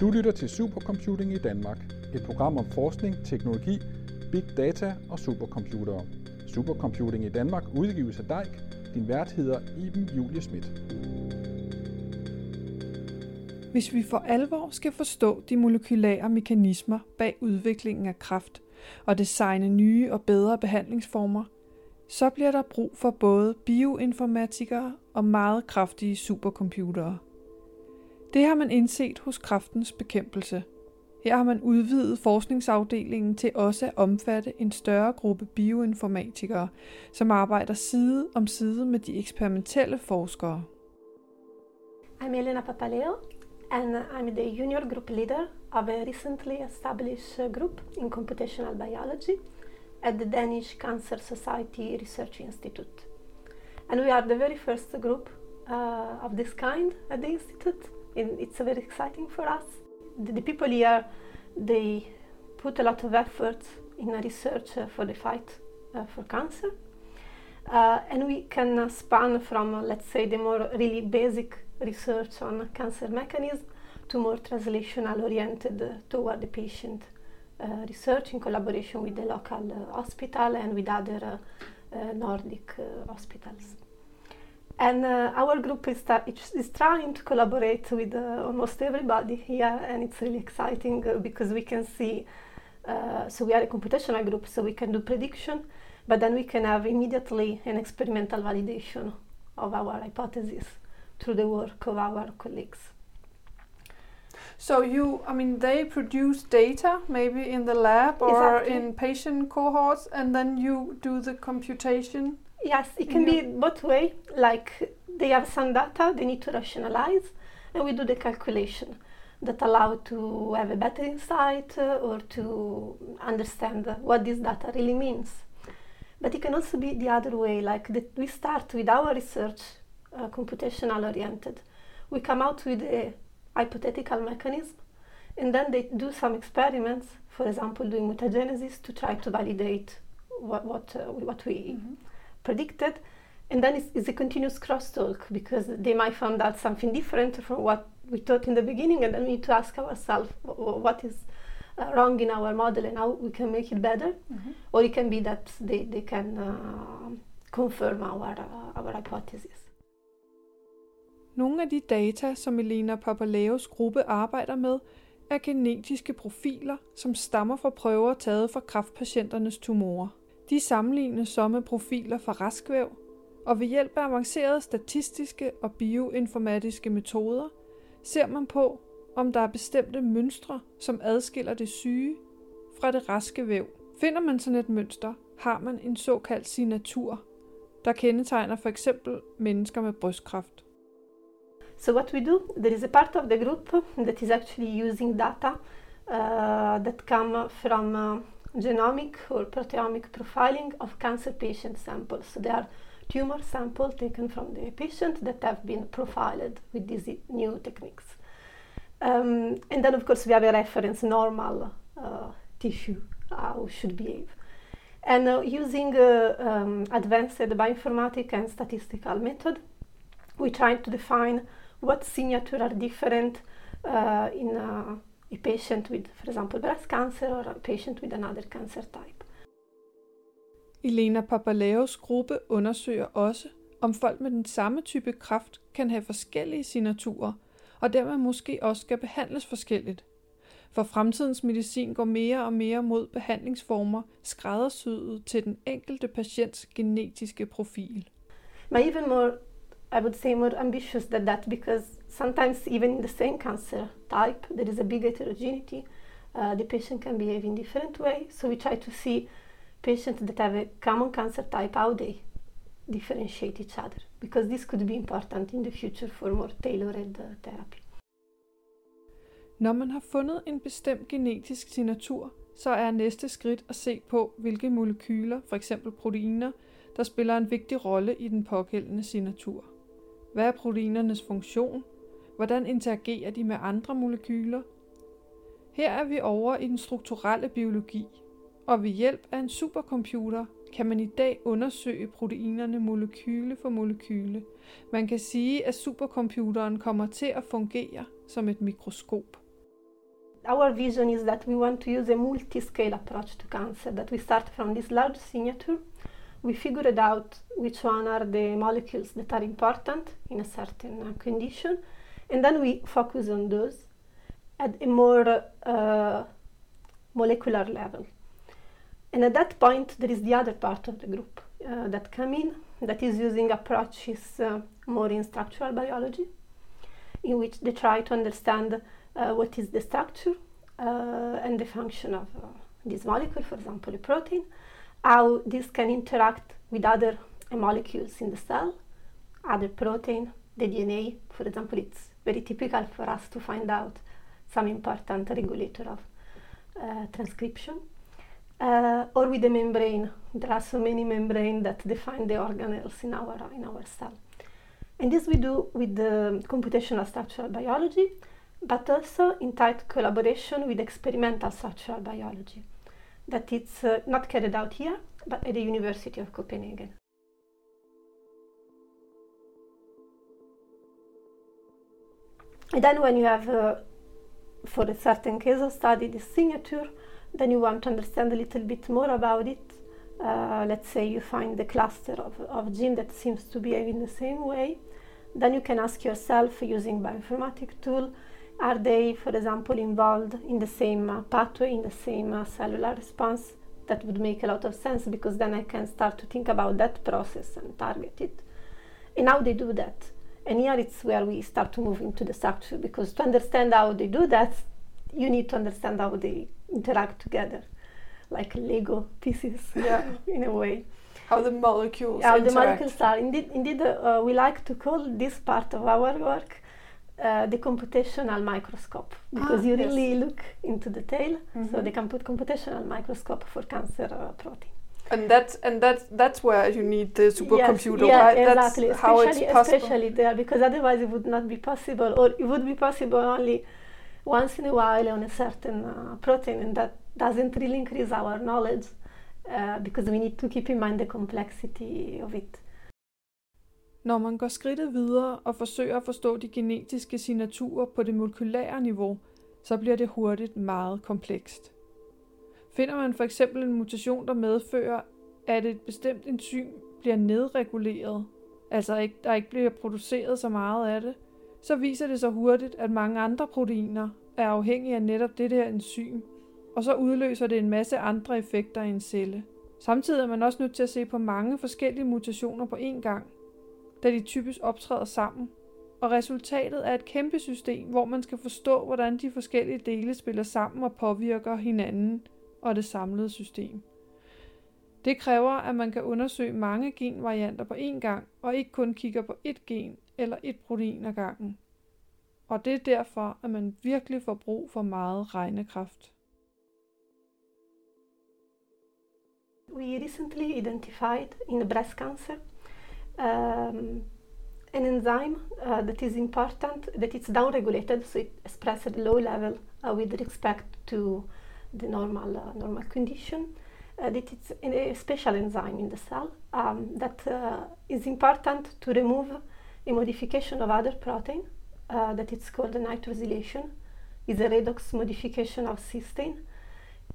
Du lytter til Supercomputing i Danmark, et program om forskning, teknologi, big data og supercomputere. Supercomputing i Danmark udgives af DEIK. Din vært hedder Iben Julie Schmidt. Hvis vi for alvor skal forstå de molekylære mekanismer bag udviklingen af kræft og designe nye og bedre behandlingsformer, så bliver der brug for både bioinformatikere og meget kraftige supercomputere. Det har man indset hos kraftens bekæmpelse. Her har man udvidet forskningsafdelingen til også at omfatte en større gruppe bioinformatikere, som arbejder side om side med de eksperimentelle forskere. I'm Elena Papaleo, and I'm the junior group leader of a recently established group in computational biology at the Danish Cancer Society Research Institute. And we are the very first group uh, of this kind at the institute, and it's very exciting for us. The, the people here, they put a lot of effort in research uh, for the fight uh, for cancer. Uh, and we can span from, let's say, the more really basic research on cancer mechanism to more translational oriented toward the patient uh, research in collaboration with the local uh, hospital and with other uh, Nordic hospitals. And uh, our group is, is trying to collaborate with uh, almost everybody here, and it's really exciting uh, because we can see. so we are a computational group, so we can do prediction, but then we can have immediately an experimental validation of our hypothesis through the work of our colleagues. So you, I mean, they produce data maybe in the lab or Exactly. in patient cohorts, and then you do the computation. Yes, it can be both way. Like they have some data they need to rationalize, and we do the calculation that allow to have a better insight uh, or to understand what this data really means. But it can also be the other way, like that we start with our research, uh, computational oriented. We come out with a hypothetical mechanism, and then they do some experiments, for example, doing mutagenesis to try to validate what what, uh, what we predicted. And then it's, it's a continuous crosstalk because they might find out something different from what we thought in the beginning, and then we need to ask ourselves wh- wh- what is uh, wrong in our model and how we can make it better. Or it can be that they, they can uh, confirm our, uh, our hypothesis. Nogle af de data, som Elena Papaleos gruppe arbejder med, er genetiske profiler, som stammer fra prøver taget fra kræftpatienternes tumorer. De sammenlignes så med profiler fra raskvæv, og ved hjælp af avancerede statistiske og bioinformatiske metoder ser man på, om der er bestemte mønstre, som adskiller det syge fra det raske væv. Finder man sådan et mønster, har man en såkaldt signatur, der kendetegner for eksempel mennesker med brystkræft. So what we do, there is a part of the group that is actually using data uh, that come from uh, genomic or proteomic profiling of cancer patient samples. So they are tumor samples taken from the patient that have been profiled with these new techniques. Um, and then, of course, we have a reference normal uh, tissue, how should behave. And uh, using uh, um, advanced bioinformatic and statistical method, we try to define what signature are different uh, in uh, a patient with, for example, breast cancer or a patient with another cancer type. Elena Papaleos gruppe undersøger også, om folk med den samme type kræft kan have forskellige signaturer, og dermed måske også skal behandles forskelligt. For fremtidens medicin går mere og mere mod behandlingsformer skræddersyet til den enkelte patients genetiske profil. But even more, I would say, more ambitious than that because sometimes even in the same cancer type, there is a big heterogeneity. Uh, the patient can behave in different way. So we try to see patients that have a common cancer type, how they differentiate each other, because this could be important in the future for more tailored uh, therapy. Når man har fundet en bestemt genetisk signatur, så er næste skridt at se på, hvilke molekyler, f.eks. proteiner, der spiller en vigtig rolle i den pågældende signatur. Hvad er proteinernes funktion? Hvordan interagerer de med andre molekyler? Her er vi over i den strukturelle biologi, og ved hjælp af en supercomputer kan man i dag undersøge proteinerne molekyle for molekyle. Man kan sige, at supercomputeren kommer til at fungere som et mikroskop. Our vision is that we want to use a multi-scale approach to cancer, that we start from this large signature, we figured out which one are the molecules that are important in a certain uh, condition, and then we focus on those at a more uh, molecular level. And at that point, there is the other part of the group uh, that come in that is using approaches uh, more in structural biology, in which they try to understand uh, what is the structure uh, and the function of this molecule, for example, a protein, how this can interact with other molecules in the cell, other protein, the DNA, for example, it's very typical for us to find out some important regulator of uh, transcription. Uh, or with the membrane. There are so many membranes that define the organelles in our, in our cell. And this we do with the computational structural biology, but also in tight collaboration with experimental structural biology that it's uh, not carried out here, but at the University of Copenhagen. And then when you have, uh, for a certain case of study, the signature, then you want to understand a little bit more about it. Uh, let's say you find the cluster of, of gene that seems to behave in the same way. Then you can ask yourself using bioinformatic tool, are they, for example, involved in the same uh, pathway, in the same uh, cellular response? That would make a lot of sense because then I can start to think about that process and target it. And how they do that. And here it's where we start to move into the structure because to understand how they do that, you need to understand how they interact together, like Lego pieces, yeah, in a way. How the molecules. How interact. the molecules are. Indeed, indeed, uh, we like to call this part of our work uh, the computational microscope because Ah, you yes. really look into detail. So Mhm. they can put computational microscope for cancer uh, protein. And that's and that's that's where you need the supercomputer, yes, yeah, right? exactly. That's how it's especially, possible. especially there, because otherwise it would not be possible, or it would be possible only once in a while on a certain uh, protein, and that doesn't really increase our knowledge uh, because we need to keep in mind the complexity of it. Når man går skridtet videre og forsøger at forstå de genetiske signaturer på det molekylære niveau, så bliver det hurtigt meget komplekst. Finder man for eksempel en mutation, der medfører, at et bestemt enzym bliver nedreguleret, altså ikke, der ikke bliver produceret så meget af det, så viser det sig hurtigt, at mange andre proteiner er afhængige af netop det her enzym, og så udløser det en masse andre effekter i en celle. Samtidig er man også nødt til at se på mange forskellige mutationer på én gang, da de typisk optræder sammen, og resultatet er et kæmpe system, hvor man skal forstå, hvordan de forskellige dele spiller sammen og påvirker hinanden og det samlede system. Det kræver, at man kan undersøge mange genvarianter på én gang, og ikke kun kigger på ét gen eller ét protein ad gangen. Og det er derfor, at man virkelig får brug for meget regnekraft. We recently identified in breast cancer um, an enzyme uh, that is important, that it's downregulated, so it expresses at low level uh, with respect to the normal uh, normal condition. Uh, that it's a special enzyme in the cell um, that uh, is important to remove a modification of other protein uh, that it's called nitrosylation. Is a redox modification of cysteine.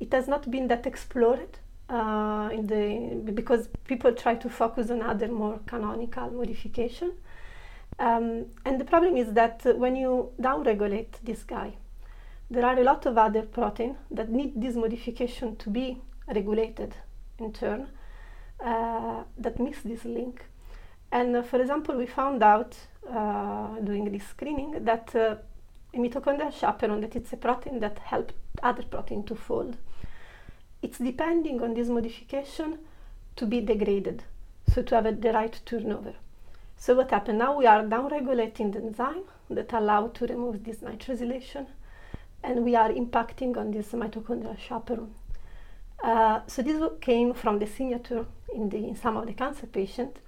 It has not been that explored uh, in the because people try to focus on other more canonical modification. Um, and the problem is that when you downregulate this guy, there are a lot of other protein that need this modification to be regulated in turn uh, that miss this link. And uh, for example, we found out uh, doing this screening that uh, a mitochondrial chaperone, that it's a protein that helps other protein to fold, it's depending on this modification to be degraded, so to have a, the right turnover. So what happened now? We are downregulating the enzyme that allow to remove this nitrosylation, and we are impacting on this mitochondrial chaperone. Uh, so this came from the signature in, the, in some of the cancer patients,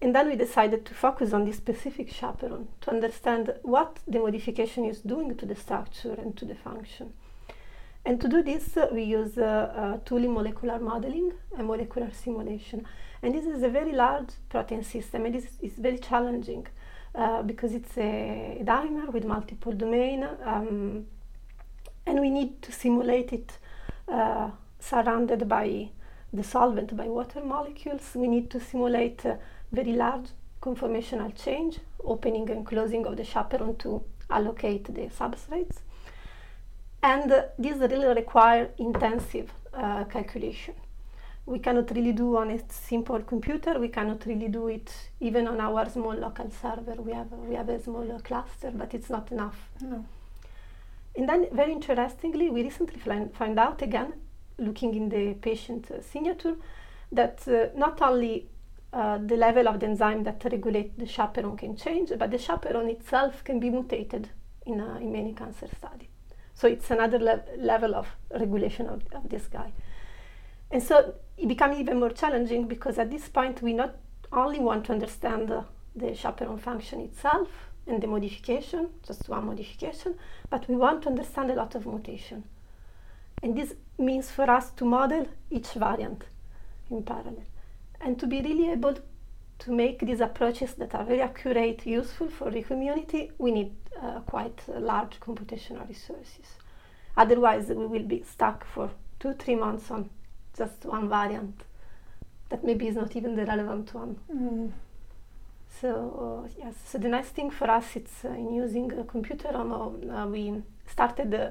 and then we decided to focus on this specific chaperone to understand what the modification is doing to the structure and to the function. And to do this, uh, we use uh, uh, molecular modeling and molecular simulation. And this is a very large protein system, and this is very challenging uh, because it's a dimer with multiple domain. Um, and we need to simulate it uh, surrounded by the solvent, by water molecules. We need to simulate very large conformational change, opening and closing of the chaperone to allocate the substrates. And uh, this really require intensive uh, calculation. We cannot really do on a simple computer. We cannot really do it even on our small local server. We have we have a small cluster, but it's not enough. No. And then, very interestingly, we recently find, find out again, looking in the patient uh, signature, that uh, not only uh, the level of the enzyme that regulate the chaperone can change, but the chaperone itself can be mutated in, in many cancer studies. So it's another le- level of regulation of, of this guy. And so it becomes even more challenging because at this point we not only want to understand the chaperone function itself and the modification, just one modification, but we want to understand a lot of mutation. And this means for us to model each variant in parallel and to be really able to make these approaches that are very accurate, useful for the community, we need uh, quite uh, large computational resources. Otherwise, we will be stuck for two, three months on just one variant that maybe is not even the relevant one. Mm. So uh, yes, so the nice thing for us it's uh, in using a computer. Uh, we started uh,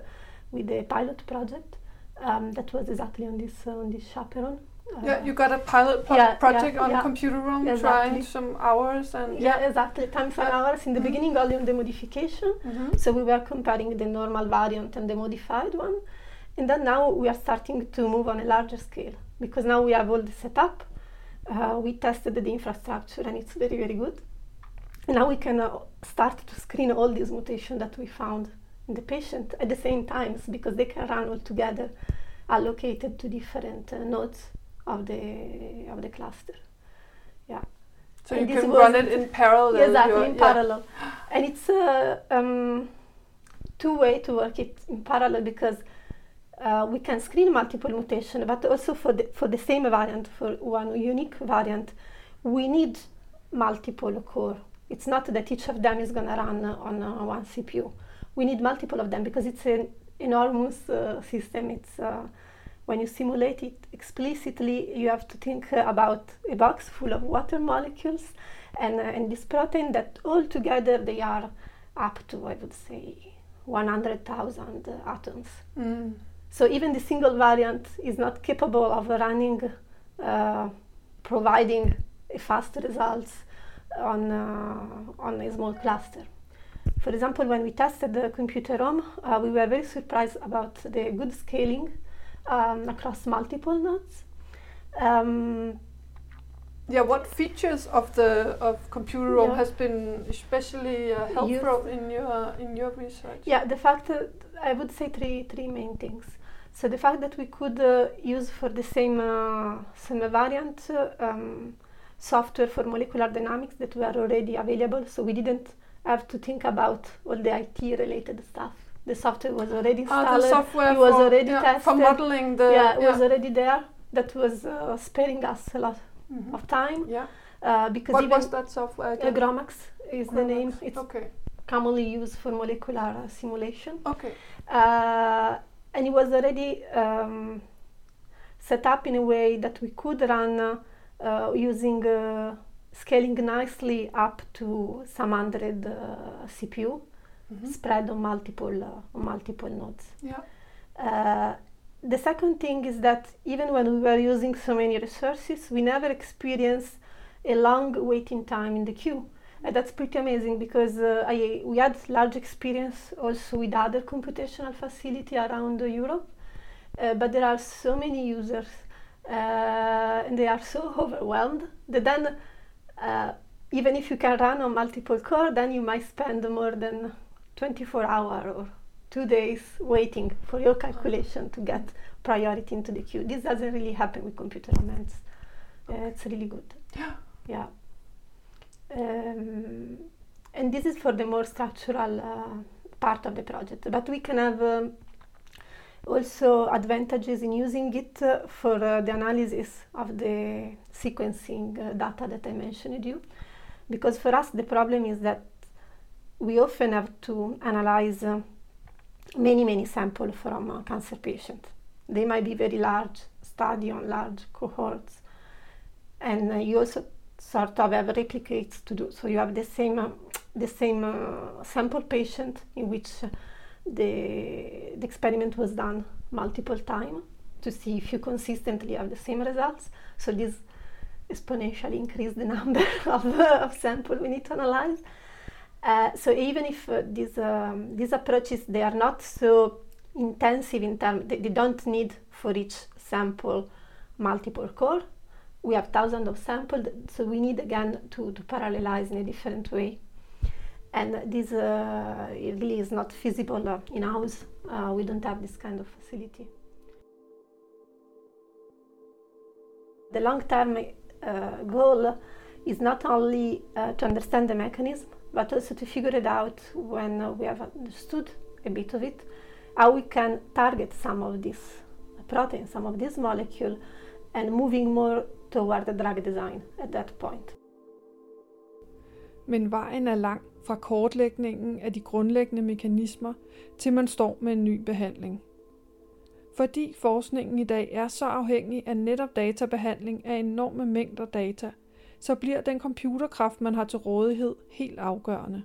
with a pilot project um, that was exactly on this uh, on this chaperone. Yeah, you got a pilot yeah, project yeah, on yeah. Computerome, Exactly. trying some hours and Yeah, exactly. Times and hours in the Mhm. beginning, only on the modification. Mhm. So we were comparing the normal variant and the modified one. And then now we are starting to move on a larger scale because now we have all the setup. Uh, we tested the infrastructure and it's very, very good. And now we can uh, start to screen all these mutations that we found in the patient at the same times because they can run all together, allocated to different uh, nodes of the of the cluster. Yeah. So And you can run it in parallel. exactly in yeah. parallel and it's a um, two way to work it in parallel because uh, we can screen multiple mutation but also for the for the same variant for one unique variant we need multiple core it's not that each of them is going to run on uh, one cpu we need multiple of them because it's an enormous uh, system it's uh, when you simulate it explicitly, you have to think uh, about a box full of water molecules and, uh, and this protein that all together they are up to, I would say, 100,000 uh, atoms. Mm. So even the single variant is not capable of running, uh, providing a fast results on, uh, on a small cluster. For example, when we tested the computerome, uh, we were very surprised about the good scaling um, across multiple nodes. Um, Yeah, what features of the of Computerome Yeah. has been especially uh, helpful in your in your research? yeah, the fact that I would say three three main things. So the fact that we could uh, use for the same uh, same variant uh, um, software for molecular dynamics that were already available, so we didn't have to think about all the IT related stuff. The software was already Ah, installed. the software it was for, already yeah, tested. for modeling the yeah, it was already there. That was uh, sparing us a lot Mhm. of time yeah. uh, because What even was that software? uh, Again? GROMACS is the name. It's okay. commonly used for molecular uh, simulation. Okay. Uh, and it was already um, set up in a way that we could run uh, uh, using uh, scaling nicely up to some hundred uh, CPU Mhm. spread on multiple uh, on multiple nodes. Yeah. Uh, the second thing is that even when we were using so many resources, we never experienced a long waiting time in the queue. And that's pretty amazing because uh, I, we had large experience also with other computational facility around uh, Europe, uh, but there are so many users uh, and they are so overwhelmed that then uh, even if you can run on multiple core, then you might spend more than 24 hour or two days waiting for your calculation to get priority into the queue. This doesn't really happen with Computerome. Uh, it's really good. Yeah. Yeah. Um, and this is for the more structural uh, part of the project. But we can have um, also advantages in using it uh, for uh, the analysis of the sequencing uh, data that I mentioned you. Because for us, the problem is that we often have to analyze uh, many, many samples from a cancer patients. They might be very large study on large cohorts. And uh, you also sort of have replicates to do. So you have the same, uh, the same uh, sample patient in which the, the experiment was done multiple times to see if you consistently have the same results. So this exponentially increase the number of, uh, of samples we need to analyze. Uh, so even if uh, these um, these approaches they are not so intensive in terms, they, they, don't need for each sample multiple core. We have thousands of samples, so we need again to, to parallelize in a different way. And this uh, really is not feasible uh, in house. Uh, we don't have this kind of facility. The long term goal is not only to understand the mechanism, but also to figure it out when we have understood a bit of it, how we can target some of these protein, some of this molecule, and moving more toward the drug design at that point. Men vejen er lang fra kortlægningen af de grundlæggende mekanismer, til man står med en ny behandling. Fordi forskningen i dag er så afhængig af netop databehandling af enorme mængder data, så bliver den computerkraft, man har til rådighed, helt afgørende.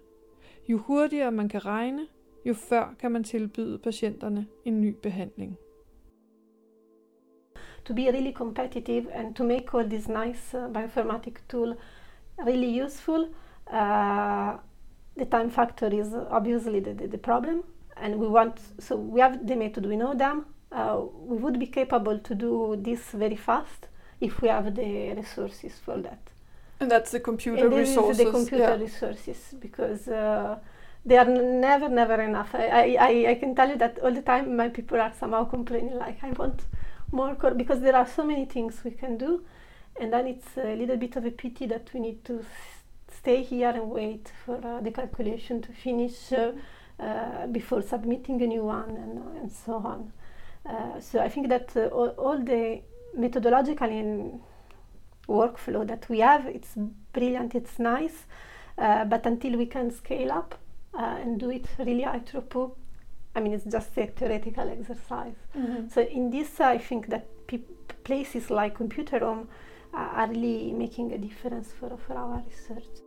Jo hurtigere man kan regne, jo før kan man tilbyde patienterne en ny behandling. To be really competitive and to make all this nice uh, bioinformatic tool really useful, uh, the time factor is obviously the, the, the problem and we want so we have the method we know them uh, we would be capable to do this very fast if we have the resources for that. And that's the computer and resources. the computer yeah. resources because uh, they are never, never enough. I, I, I can tell you that all the time my people are somehow complaining like I want more core because there are so many things we can do, and then it's a little bit of a pity that we need to stay here and wait for uh, the calculation to finish uh, uh before submitting a new one and, and so on. Uh, so I think that uh, all, all, the methodological workflow that we have, it's brilliant, it's nice, uh, but until we can scale up and do it really high throughput, I mean, it's just a theoretical exercise. Mm-hmm. So in this, I think that pe- places like Computerome are really making a difference for, for our research.